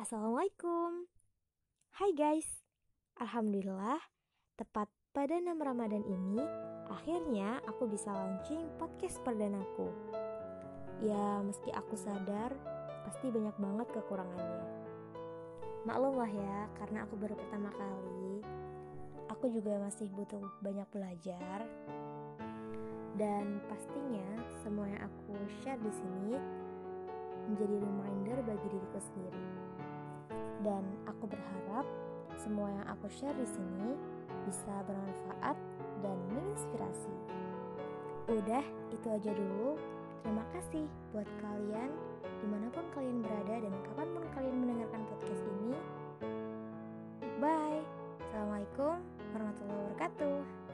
Assalamualaikum. Hai guys. Alhamdulillah Tepat pada 6 Ramadan ini Akhirnya aku bisa launching podcast perdanaku. Ya meski aku sadar Pasti banyak banget kekurangannya. Maklum lah ya Karena aku baru pertama kali Aku juga masih butuh banyak belajar. Dan pastinya semua yang aku share di sini menjadi reminder bagi diriku sendiri dan aku berharap semua yang aku share di sini bisa bermanfaat dan menginspirasi. Udah, itu aja dulu. Terima kasih buat kalian di mana pun kalian berada dan kapan pun kalian mendengarkan podcast ini. Bye. Assalamualaikum warahmatullahi wabarakatuh.